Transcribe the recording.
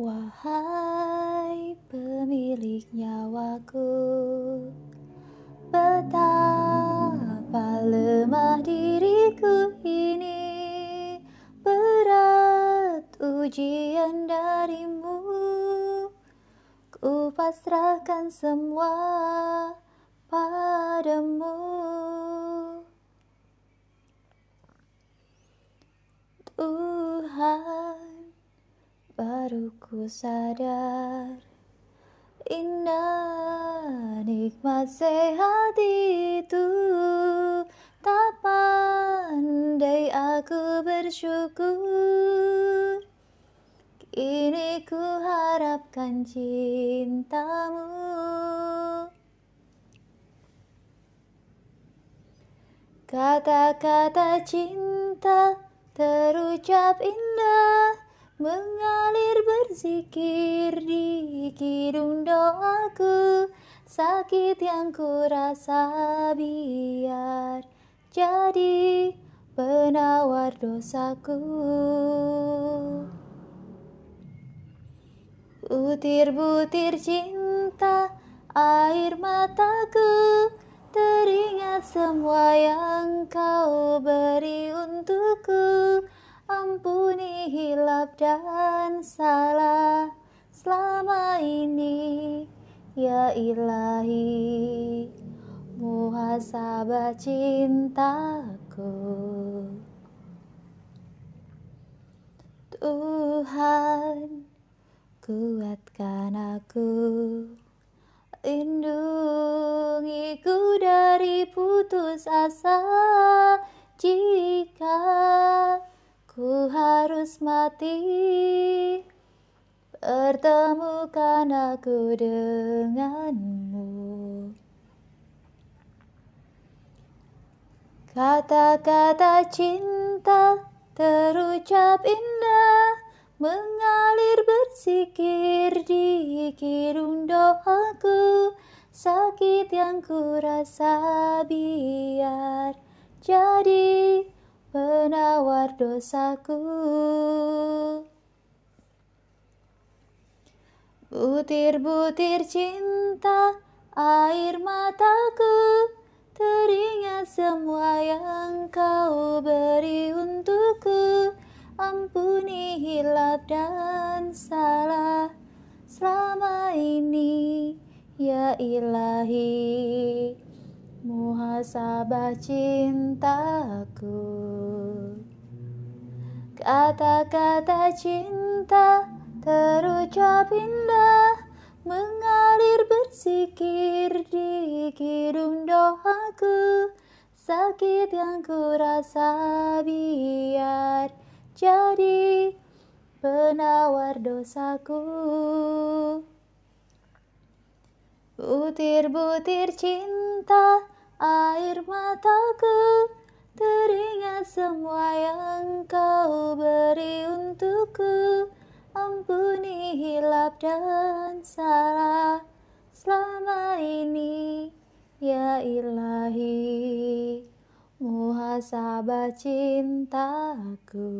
Wahai pemilik nyawaku, betapa lemah diriku ini, berat ujian darimu. Ku pasrahkan semua padamu. Tuhan baru ku sadar Indah nikmat sehat itu. Tak pandai aku bersyukur. Kini ku harapkan cintamu. Kata-kata cinta terucap indah Mengalir berzikir di kidung doaku Sakit yang ku rasa biar jadi penawar dosaku. Butir-butir cinta air mataku Teringat semua yang kau beri untukku Ampuni hilap dan salah selama ini Ya ilahi. Muhasabah cintaku. Tuhan kuatkan aku. Lindungiku dari putus asa Jika Ku harus mati. Pertemukan aku denganmu. Kata-kata cinta terucap indah Mengalir bersikir di kidung doaku. Sakit yang ku rasa biar jadi penawar dosaku. Butir-butir cinta air mataku Teringat semua yang kau beri untukku. Ampuni hilap dan salah selama ini Ya ilahi. Muhasabah cintaku Kata-kata cinta terucap indah Mengalir bersikir di kidung doaku. Sakit yang ku rasa biar jadi penawar dosaku. Butir-butir cinta air mataku Teringat semua yang kau beri untukku. Ampuni hilap dan salah selama ini Ya ilahi. Muhasabah cintaku